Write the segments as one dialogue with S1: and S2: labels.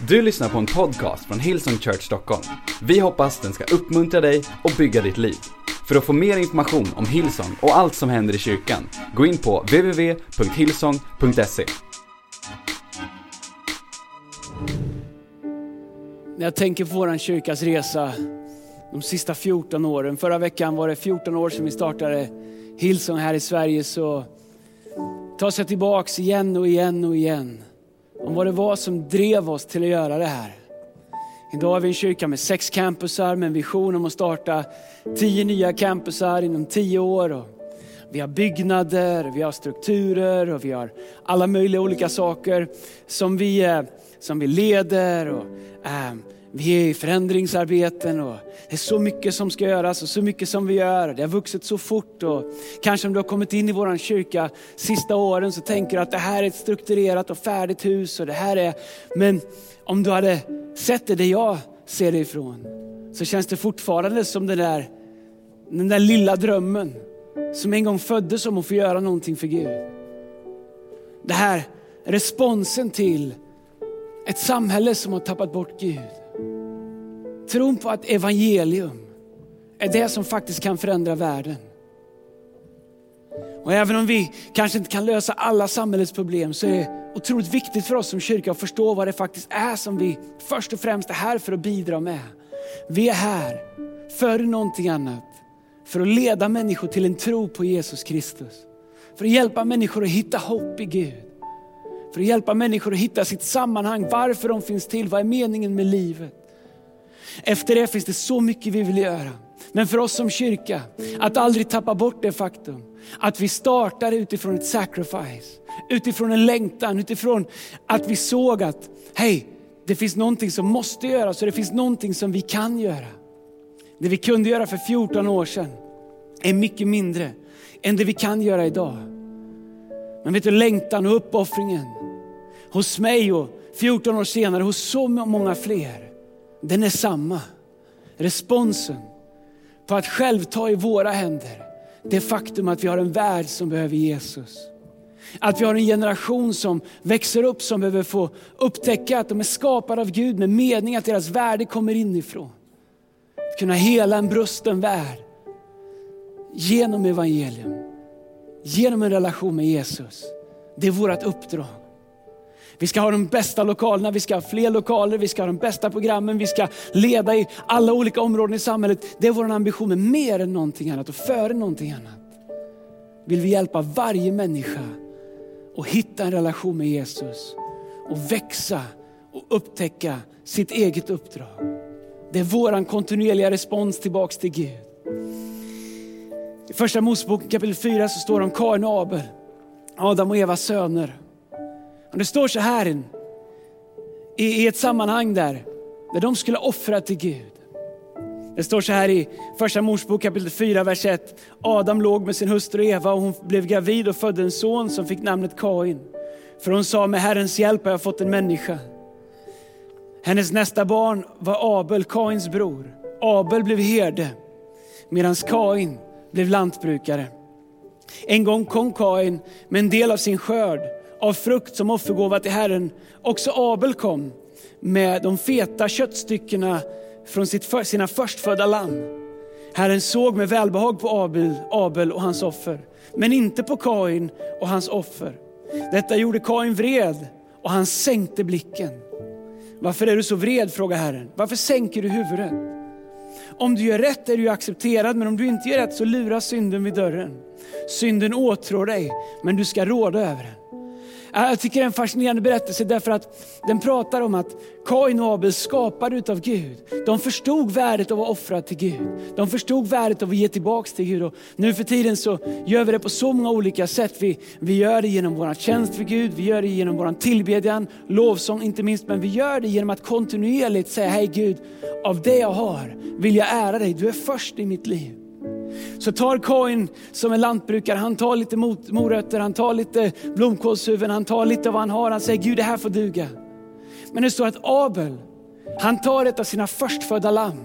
S1: Du lyssnar på en podcast från Hillsong Church Stockholm. Vi hoppas den ska uppmuntra dig och bygga ditt liv. För att få mer information om Hillsong och allt som händer i kyrkan, gå in på www.hillsong.se.
S2: När jag tänker på vår kyrkas resa de sista 14 åren. Förra veckan var det 14 år sedan vi startade Hillsong här i Sverige. Så tas jag tillbaks igen och igen och igen om vad det var som drev oss till att göra det här. Idag har vi en kyrka med sex campusar med en vision om att starta tio nya campusar inom tio år. Och vi har byggnader, vi har strukturer och vi har alla möjliga olika saker som vi, eh, som vi leder. Och, äh, vi är i förändringsarbeten och det är så mycket som ska göras och så mycket som vi gör. Det har vuxit så fort och kanske om du har kommit in i vår kyrka sista åren så tänker du att det här är ett strukturerat och färdigt hus och det här är, men om du hade sett det där jag ser det ifrån så känns det fortfarande som den där, den där lilla drömmen som en gång föddes om att få göra någonting för Gud. Det här responsen till ett samhälle som har tappat bort Gud. Tron på att evangelium är det som faktiskt kan förändra världen. Och även om vi kanske inte kan lösa alla samhällets problem så är det otroligt viktigt för oss som kyrka att förstå vad det faktiskt är som vi först och främst är här för att bidra med. Vi är här för någonting annat. För att leda människor till en tro på Jesus Kristus. För att hjälpa människor att hitta hopp i Gud. För att hjälpa människor att hitta sitt sammanhang, varför de finns till, vad är meningen med livet. Efter det finns det så mycket vi vill göra. Men för oss som kyrka, att aldrig tappa bort det faktum att vi startar utifrån ett sacrifice, utifrån en längtan, utifrån att vi såg att, hej, det finns någonting som måste göras och det finns någonting som vi kan göra. Det vi kunde göra för 14 år sedan är mycket mindre än det vi kan göra idag. Men vet du, längtan och uppoffringen hos mig och 14 år senare hos så många fler den är samma. Responsen på att själv ta i våra händer det faktum att vi har en värld som behöver Jesus. Att vi har en generation som växer upp som behöver få upptäcka att de är skapade av Gud med mening att deras värde kommer inifrån. Att kunna hela en brusten värld genom evangelium, genom en relation med Jesus. Det är vårt uppdrag. Vi ska ha de bästa lokalerna, vi ska ha fler lokaler, vi ska ha de bästa programmen, vi ska leda i alla olika områden i samhället. Det är vår ambition, men mer än någonting annat och före någonting annat vill vi hjälpa varje människa att hitta en relation med Jesus och växa och upptäcka sitt eget uppdrag. Det är vår kontinuerliga respons tillbaks till Gud. I första Moseboken kapitel 4 så står det om Kain och Abel, Adam och Evas söner. Och det står så här i, i ett sammanhang där, där de skulle offra till Gud. Det står så här i första Mosebok kapitel 4, vers 1. Adam låg med sin hustru Eva och hon blev gravid och födde en son som fick namnet Kain. För hon sa, med Herrens hjälp har jag fått en människa. Hennes nästa barn var Abel, Kains bror. Abel blev herde, medan Kain blev lantbrukare. En gång kom Kain med en del av sin skörd av frukt som offergåva till Herren. Också Abel kom med de feta köttstyckena från sitt, sina förstfödda lamm. Herren såg med välbehag på Abel, Abel och hans offer, men inte på Kain och hans offer. Detta gjorde Kain vred och han sänkte blicken. Varför är du så vred? frågar Herren. Varför sänker du huvudet? Om du gör rätt är du accepterad, men om du inte gör rätt så lurar synden vid dörren. Synden åtrår dig, men du ska råda över den. Jag tycker det är en fascinerande berättelse därför att den pratar om att Kain och Abel skapade utav Gud. De förstod värdet av att offra till Gud. De förstod värdet av att ge tillbaks till Gud. Och nu för tiden så gör vi det på så många olika sätt. Vi, vi gör det genom vår tjänst för Gud, vi gör det genom vår tillbedjan, lovsång inte minst. Men vi gör det genom att kontinuerligt säga, hej Gud, av det jag har vill jag ära dig. Du är först i mitt liv. Så tar Kain som en lantbrukare, han tar lite morötter, han tar lite blomkålshuvuden, han tar lite av vad han har. Han säger Gud det här får duga. Men det står att Abel, han tar ett av sina förstfödda lamm.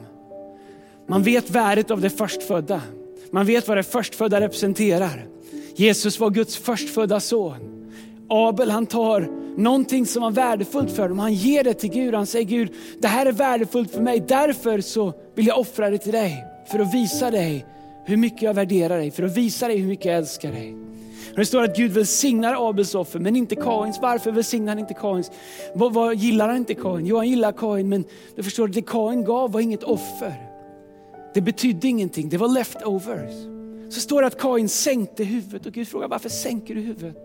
S2: Man vet värdet av det förstfödda. Man vet vad det förstfödda representerar. Jesus var Guds förstfödda son. Abel han tar någonting som var värdefullt för honom. Han ger det till Gud. Han säger Gud, det här är värdefullt för mig. Därför så vill jag offra det till dig. För att visa dig hur mycket jag värderar dig. För att visa dig hur mycket jag älskar dig. Det står att Gud välsignar Abels offer men inte Kains. Varför välsignar han inte Kains? Vad, vad gillar han inte Kain? Jo han gillar Kain men du förstår, det Kain gav var inget offer. Det betydde ingenting, det var leftovers. Så står det att Kain sänkte huvudet och Gud frågar varför sänker du huvudet?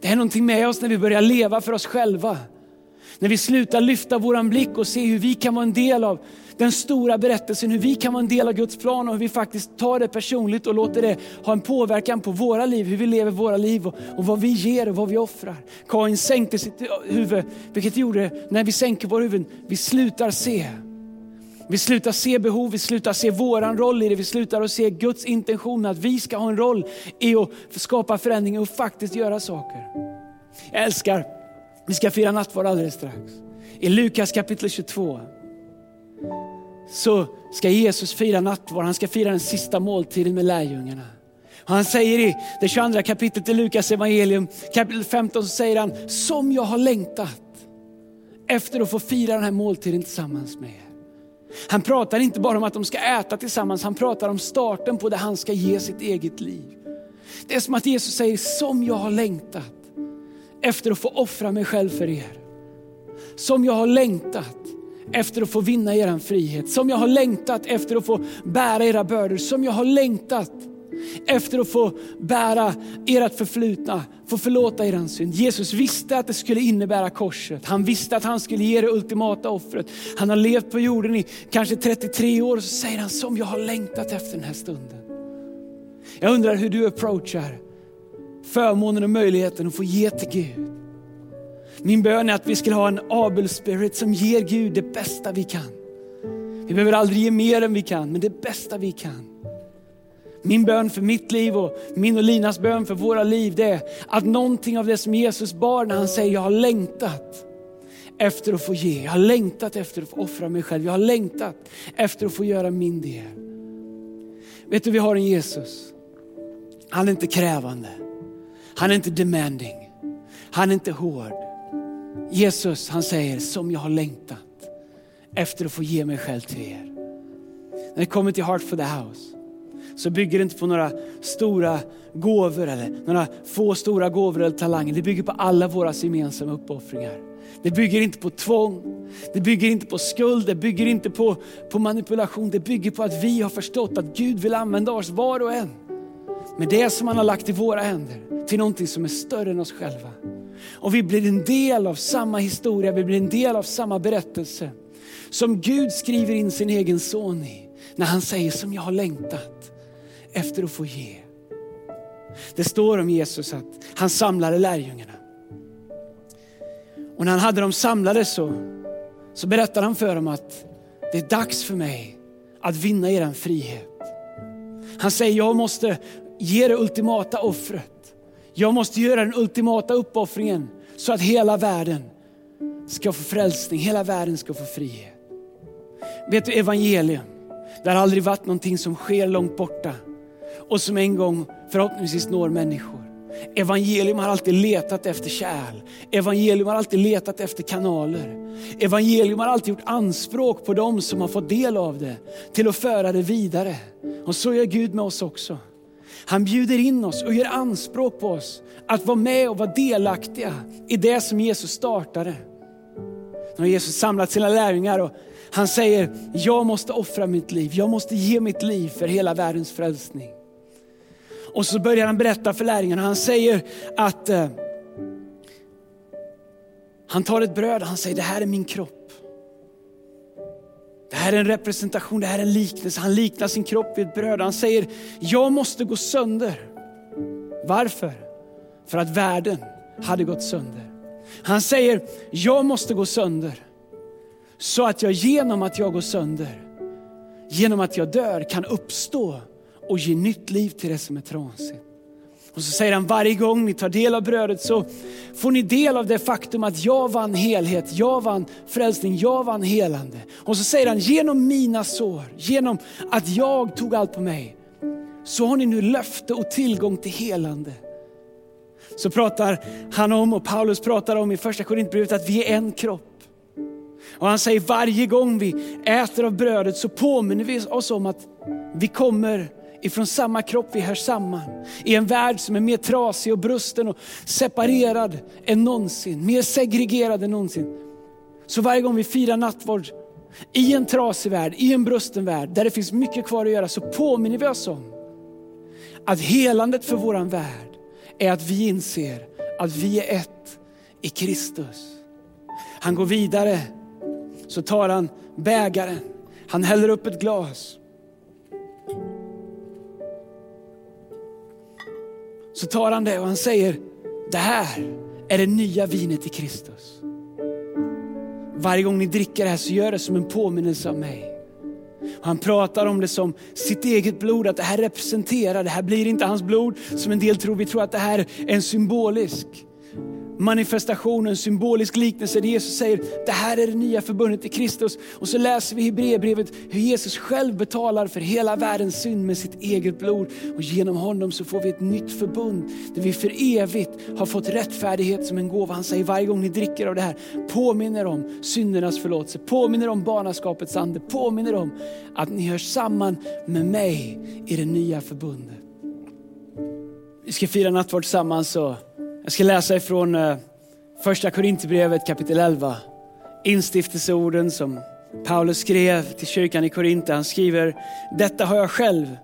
S2: Det är någonting med oss när vi börjar leva för oss själva. När vi slutar lyfta våran blick och se hur vi kan vara en del av den stora berättelsen, hur vi kan vara en del av Guds plan och hur vi faktiskt tar det personligt och låter det ha en påverkan på våra liv, hur vi lever våra liv och, och vad vi ger och vad vi offrar. Kain sänkte sitt huvud, vilket gjorde, när vi sänker våra huvuden, vi slutar se. Vi slutar se behov, vi slutar se våran roll i det, vi slutar att se Guds intention att vi ska ha en roll i att skapa förändring och faktiskt göra saker. Jag älskar, vi ska fira nattvard alldeles strax. I Lukas kapitel 22 så ska Jesus fira nattvard, han ska fira den sista måltiden med lärjungarna. Han säger i det 22 kapitlet i Lukas evangelium, kapitel 15, så säger han, som jag har längtat efter att få fira den här måltiden tillsammans med er. Han pratar inte bara om att de ska äta tillsammans, han pratar om starten på det han ska ge sitt eget liv. Det är som att Jesus säger, som jag har längtat efter att få offra mig själv för er. Som jag har längtat efter att få vinna er frihet. Som jag har längtat efter att få bära era bördor. Som jag har längtat efter att få bära ert förflutna, få förlåta er synd. Jesus visste att det skulle innebära korset. Han visste att han skulle ge det ultimata offret. Han har levt på jorden i kanske 33 år och så säger han som jag har längtat efter den här stunden. Jag undrar hur du approachar förmånen och möjligheten att få ge till Gud. Min bön är att vi ska ha en Abel spirit som ger Gud det bästa vi kan. Vi behöver aldrig ge mer än vi kan, men det bästa vi kan. Min bön för mitt liv och min och Linas bön för våra liv det är att någonting av det som Jesus bar när han säger jag har längtat efter att få ge. Jag har längtat efter att få offra mig själv. Jag har längtat efter att få göra min del. Vet du, vi har en Jesus. Han är inte krävande. Han är inte demanding. Han är inte hård. Jesus han säger, som jag har längtat efter att få ge mig själv till er. När det kommer till Heart for the House så bygger det inte på några stora gåvor eller några få stora gåvor eller talanger. Det bygger på alla våra gemensamma uppoffringar. Det bygger inte på tvång, det bygger inte på skuld, det bygger inte på, på manipulation. Det bygger på att vi har förstått att Gud vill använda oss var och en med det som han har lagt i våra händer till någonting som är större än oss själva. Och vi blir en del av samma historia, vi blir en del av samma berättelse som Gud skriver in sin egen son i när han säger som jag har längtat efter att få ge. Det står om Jesus att han samlade lärjungarna. Och när han hade dem samlade så, så berättade han för dem att det är dags för mig att vinna er frihet. Han säger, jag måste ge det ultimata offret. Jag måste göra den ultimata uppoffringen så att hela världen ska få frälsning, hela världen ska få frihet. Vet du evangelium, det har aldrig varit någonting som sker långt borta och som en gång förhoppningsvis når människor. Evangelium har alltid letat efter kärl. Evangelium har alltid letat efter kanaler. Evangelium har alltid gjort anspråk på dem som har fått del av det till att föra det vidare. Och så gör Gud med oss också. Han bjuder in oss och gör anspråk på oss att vara med och vara delaktiga i det som Jesus startade. Nu har Jesus samlat sina lärjungar och han säger, jag måste offra mitt liv, jag måste ge mitt liv för hela världens frälsning. Och så börjar han berätta för lärjungarna, han säger att eh, han tar ett bröd och han säger, det här är min kropp. Det här är en representation, det här är en liknelse. Han liknar sin kropp vid ett bröd. Han säger, jag måste gå sönder. Varför? För att världen hade gått sönder. Han säger, jag måste gå sönder. Så att jag genom att jag går sönder, genom att jag dör kan uppstå och ge nytt liv till det som är trasigt. Och så säger han, varje gång ni tar del av brödet så får ni del av det faktum att jag vann helhet, jag vann frälsning, jag vann helande. Och så säger han, genom mina sår, genom att jag tog allt på mig, så har ni nu löfte och tillgång till helande. så pratar han om, och Paulus pratar om i första Korintierbrevet, att vi är en kropp. Och han säger varje gång vi äter av brödet så påminner vi oss om att vi kommer ifrån samma kropp, vi hör samman. I en värld som är mer trasig och brusten och separerad än någonsin, mer segregerad än någonsin. Så varje gång vi firar nattvard i en trasig värld, i en brusten värld, där det finns mycket kvar att göra, så påminner vi oss om att helandet för våran värld är att vi inser att vi är ett i Kristus. Han går vidare, så tar han bägaren, han häller upp ett glas. Så tar han det och han säger, det här är det nya vinet i Kristus. Varje gång ni dricker det här så gör det som en påminnelse av mig. Han pratar om det som sitt eget blod, att det här representerar, det här blir inte hans blod som en del tror. Vi tror att det här är en symbolisk Manifestationen, symbolisk liknelse där Jesus säger, det här är det nya förbundet i Kristus. Och så läser vi i Hebreerbrevet hur Jesus själv betalar för hela världens synd med sitt eget blod. Och genom honom så får vi ett nytt förbund där vi för evigt har fått rättfärdighet som en gåva. Han säger varje gång ni dricker av det här, påminner om syndernas förlåtelse, påminner om barnaskapets ande, påminner om att ni hör samman med mig i det nya förbundet. Vi ska fira nattvard tillsammans. Och jag ska läsa ifrån eh, första Korinthierbrevet kapitel 11. Instiftelseorden som Paulus skrev till kyrkan i Korinther. Han skriver, detta har jag själv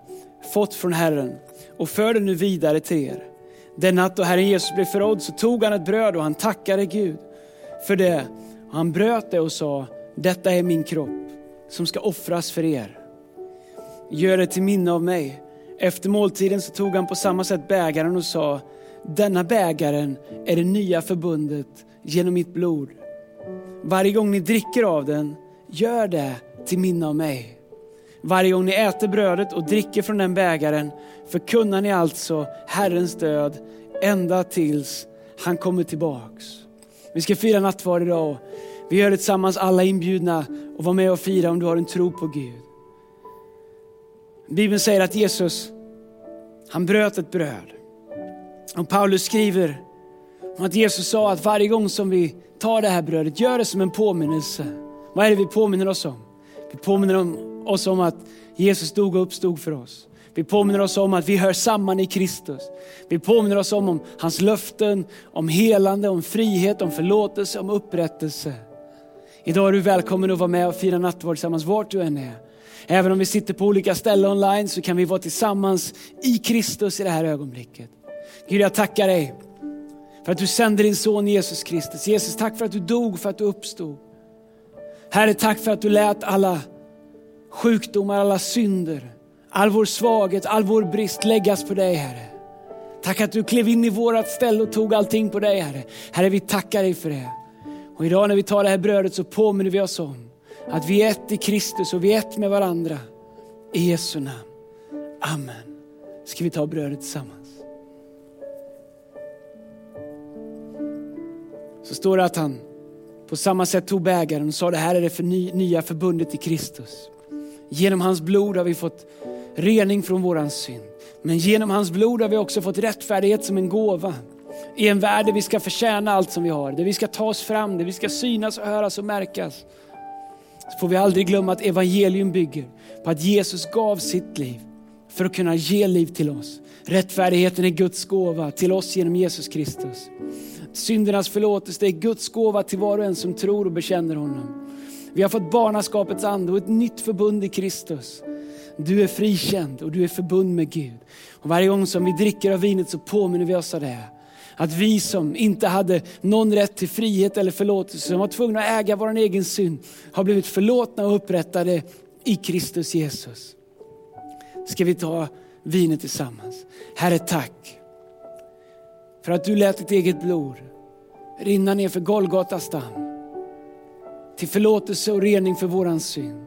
S2: fått från Herren och för det nu vidare till er. Den natt då Herren Jesus blev förrådd så tog han ett bröd och han tackade Gud för det. Han bröt det och sa, detta är min kropp som ska offras för er. Gör det till minne av mig. Efter måltiden så tog han på samma sätt bägaren och sa, denna bägaren är det nya förbundet genom mitt blod. Varje gång ni dricker av den, gör det till minne av mig. Varje gång ni äter brödet och dricker från den bägaren förkunnar ni alltså Herrens död ända tills han kommer tillbaks. Vi ska fira nattvard idag. Vi gör det tillsammans, alla inbjudna och var med och fira om du har en tro på Gud. Bibeln säger att Jesus, han bröt ett bröd. Och Paulus skriver om att Jesus sa att varje gång som vi tar det här brödet, gör det som en påminnelse. Vad är det vi påminner oss om? Vi påminner oss om att Jesus dog och uppstod för oss. Vi påminner oss om att vi hör samman i Kristus. Vi påminner oss om, om hans löften, om helande, om frihet, om förlåtelse, om upprättelse. Idag är du välkommen att vara med och fira nattvard tillsammans vart du än är. Även om vi sitter på olika ställen online så kan vi vara tillsammans i Kristus i det här ögonblicket. Gud, jag tackar dig för att du sände din son Jesus Kristus. Jesus, tack för att du dog, för att du uppstod. Herre, tack för att du lät alla sjukdomar, alla synder, all vår svaghet, all vår brist läggas på dig, Herre. Tack att du klev in i vårat ställe och tog allting på dig, Herre. Herre, vi tackar dig för det. Och idag när vi tar det här brödet så påminner vi oss om att vi är ett i Kristus och vi är ett med varandra. I Jesu namn. Amen. Ska vi ta brödet tillsammans? Så står det att han på samma sätt tog bägaren och sa det här är det för ny, nya förbundet i Kristus. Genom hans blod har vi fått rening från våran synd. Men genom hans blod har vi också fått rättfärdighet som en gåva. I en värld där vi ska förtjäna allt som vi har, där vi ska ta oss fram, där vi ska synas och höras och märkas. Så får vi aldrig glömma att evangelium bygger på att Jesus gav sitt liv för att kunna ge liv till oss. Rättfärdigheten är Guds gåva till oss genom Jesus Kristus. Syndernas förlåtelse är Guds gåva till var och en som tror och bekänner honom. Vi har fått barnaskapets ande och ett nytt förbund i Kristus. Du är frikänd och du är förbund med Gud. Och varje gång som vi dricker av vinet så påminner vi oss av det. Att vi som inte hade någon rätt till frihet eller förlåtelse, som var tvungna att äga vår egen synd, har blivit förlåtna och upprättade i Kristus Jesus. Ska vi ta vinet tillsammans. Herre tack för att du lät ditt eget blod rinna ner för Golgatas damm. Till förlåtelse och rening för våran synd.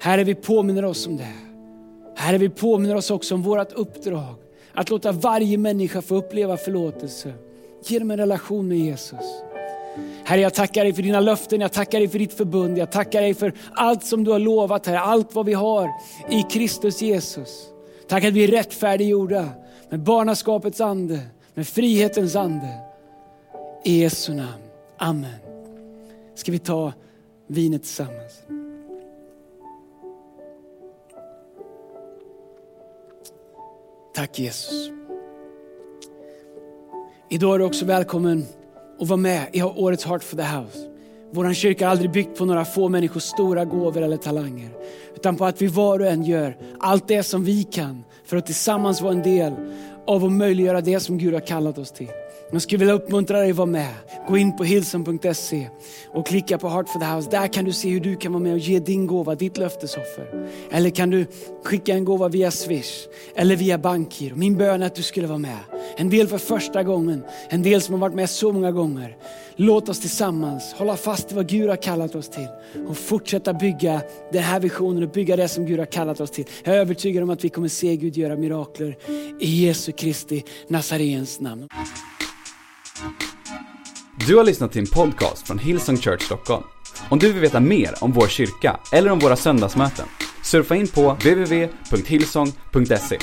S2: Herre, vi påminner oss om det. Herre, vi påminner oss också om vårt uppdrag. Att låta varje människa få uppleva förlåtelse genom en relation med Jesus. Herre, jag tackar dig för dina löften, jag tackar dig för ditt förbund, jag tackar dig för allt som du har lovat, Herre, allt vad vi har i Kristus Jesus. Tack att vi är rättfärdiggjorda med barnaskapets ande, med frihetens ande. I Jesu namn. Amen. Ska vi ta vinet tillsammans? Tack Jesus. Idag är du också välkommen att vara med i årets Heart for the House. Vår kyrka har aldrig byggt på några få människors stora gåvor eller talanger. Utan på att vi var och en gör allt det som vi kan för att tillsammans vara en del av att möjliggöra det som Gud har kallat oss till. Jag skulle vilja uppmuntra dig att vara med. Gå in på hilson.se och klicka på Heart for the House. Där kan du se hur du kan vara med och ge din gåva, ditt löftesoffer. Eller kan du skicka en gåva via Swish eller via Bankgiro. Min bön är att du skulle vara med. En del för första gången, en del som har varit med så många gånger. Låt oss tillsammans hålla fast vid vad Gud har kallat oss till och fortsätta bygga den här visionen och bygga det som Gud har kallat oss till. Jag är övertygad om att vi kommer se Gud göra mirakler i Jesu Kristi Nazarens namn.
S1: Du har lyssnat till en podcast från Hillsong Church Stockholm. Om du vill veta mer om vår kyrka eller om våra söndagsmöten, surfa in på www.hillsong.se.